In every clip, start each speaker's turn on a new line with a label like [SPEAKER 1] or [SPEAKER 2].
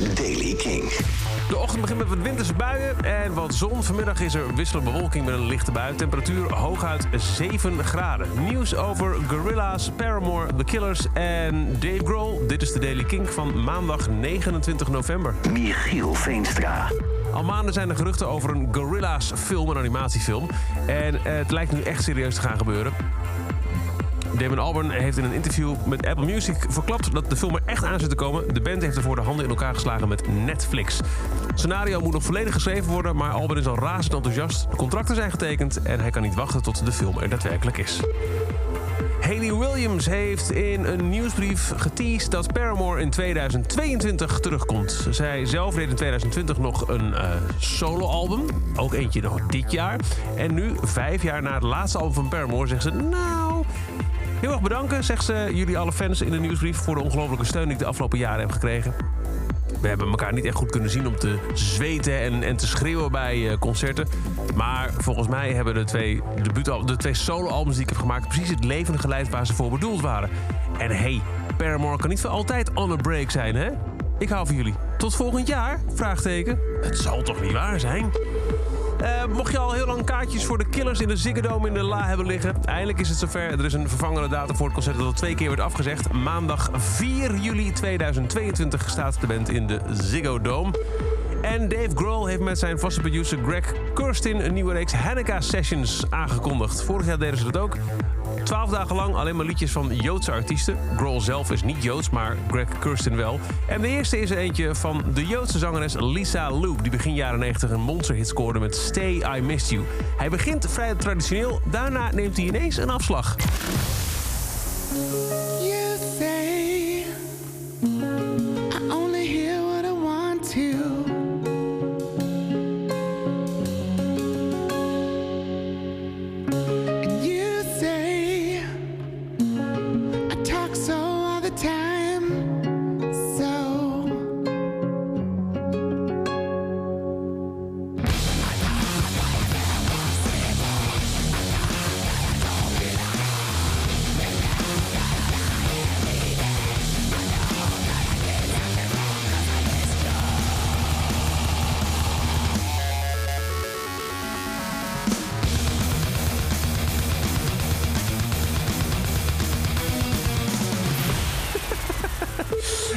[SPEAKER 1] is Daily King.
[SPEAKER 2] De ochtend begint met wat winterse buien en wat zon. Vanmiddag is er wisselende bewolking met een lichte bui. Temperatuur hooguit 7 graden. Nieuws over Gorilla's, Paramore, The Killers en Dave Grohl. Dit is de Daily King van maandag 29 november.
[SPEAKER 1] Michiel Veenstra.
[SPEAKER 2] Al maanden zijn er geruchten over een Gorilla's film, een animatiefilm. En het lijkt nu echt serieus te gaan gebeuren. Damon Albarn heeft in een interview met Apple Music verklapt dat de film er echt aan zit te komen. De band heeft ervoor de handen in elkaar geslagen met Netflix. Het scenario moet nog volledig geschreven worden, maar Albarn is al razend enthousiast. De contracten zijn getekend en hij kan niet wachten tot de film er daadwerkelijk is. Haley Williams heeft in een nieuwsbrief geteased dat Paramore in 2022 terugkomt. Zij zelf deed in 2020 nog een eh, soloalbum, ook eentje nog dit jaar. En nu, vijf jaar na het laatste album van Paramore, zegt ze... Nou, heel erg bedanken, zegt ze jullie alle fans in de nieuwsbrief... voor de ongelofelijke steun die ik de afgelopen jaren heb gekregen. We hebben elkaar niet echt goed kunnen zien om te zweten en, en te schreeuwen bij eh, concerten. Maar volgens mij hebben de twee, debuutal- de twee soloalbums die ik heb gemaakt... precies het leven geleid waar ze voor bedoeld waren. En hey, Paramore kan niet voor altijd on a break zijn, hè? Ik hou van jullie. Tot volgend jaar? Vraagteken. Het zal toch niet waar zijn? Eh, mocht je al heel lang kaartjes voor de Killers in de Ziggo Dome in de la hebben liggen... eindelijk is het zover. Er is een vervangende datum voor het concert dat al twee keer werd afgezegd. Maandag 4 juli 2022 staat de band in de Ziggo Dome. En Dave Grohl heeft met zijn vaste producer Greg Kurstin... een nieuwe reeks Hanukkah Sessions aangekondigd. Vorig jaar deden ze dat ook. Twaalf dagen lang alleen maar liedjes van Joodse artiesten. Grohl zelf is niet Joods, maar Greg Kurstin wel. En de eerste is er eentje van de Joodse zangeres Lisa Loeb... die begin jaren 90 een monsterhit scoorde met Stay I Missed You. Hij begint vrij traditioneel, daarna neemt hij ineens een afslag.
[SPEAKER 3] Time.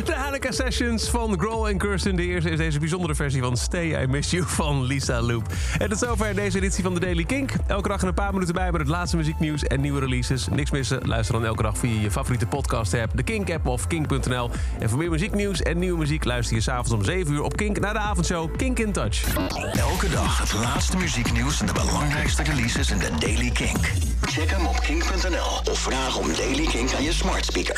[SPEAKER 2] De Hanukkah Sessions van Grohl en Kirsten. De eerste is deze bijzondere versie van Stay I Miss You van Lisa Loop. En tot zover deze editie van de Daily Kink. Elke dag een paar minuten bij met het laatste muzieknieuws en nieuwe releases. Niks missen. Luister dan elke dag via je favoriete podcast app, de Kink app of kink.nl. En voor meer muzieknieuws en nieuwe muziek luister je s'avonds om 7 uur op Kink naar de avondshow Kink in Touch.
[SPEAKER 1] Elke dag het laatste muzieknieuws en de belangrijkste releases in de Daily King. Check hem op kink.nl of vraag om Daily King aan je smart speaker.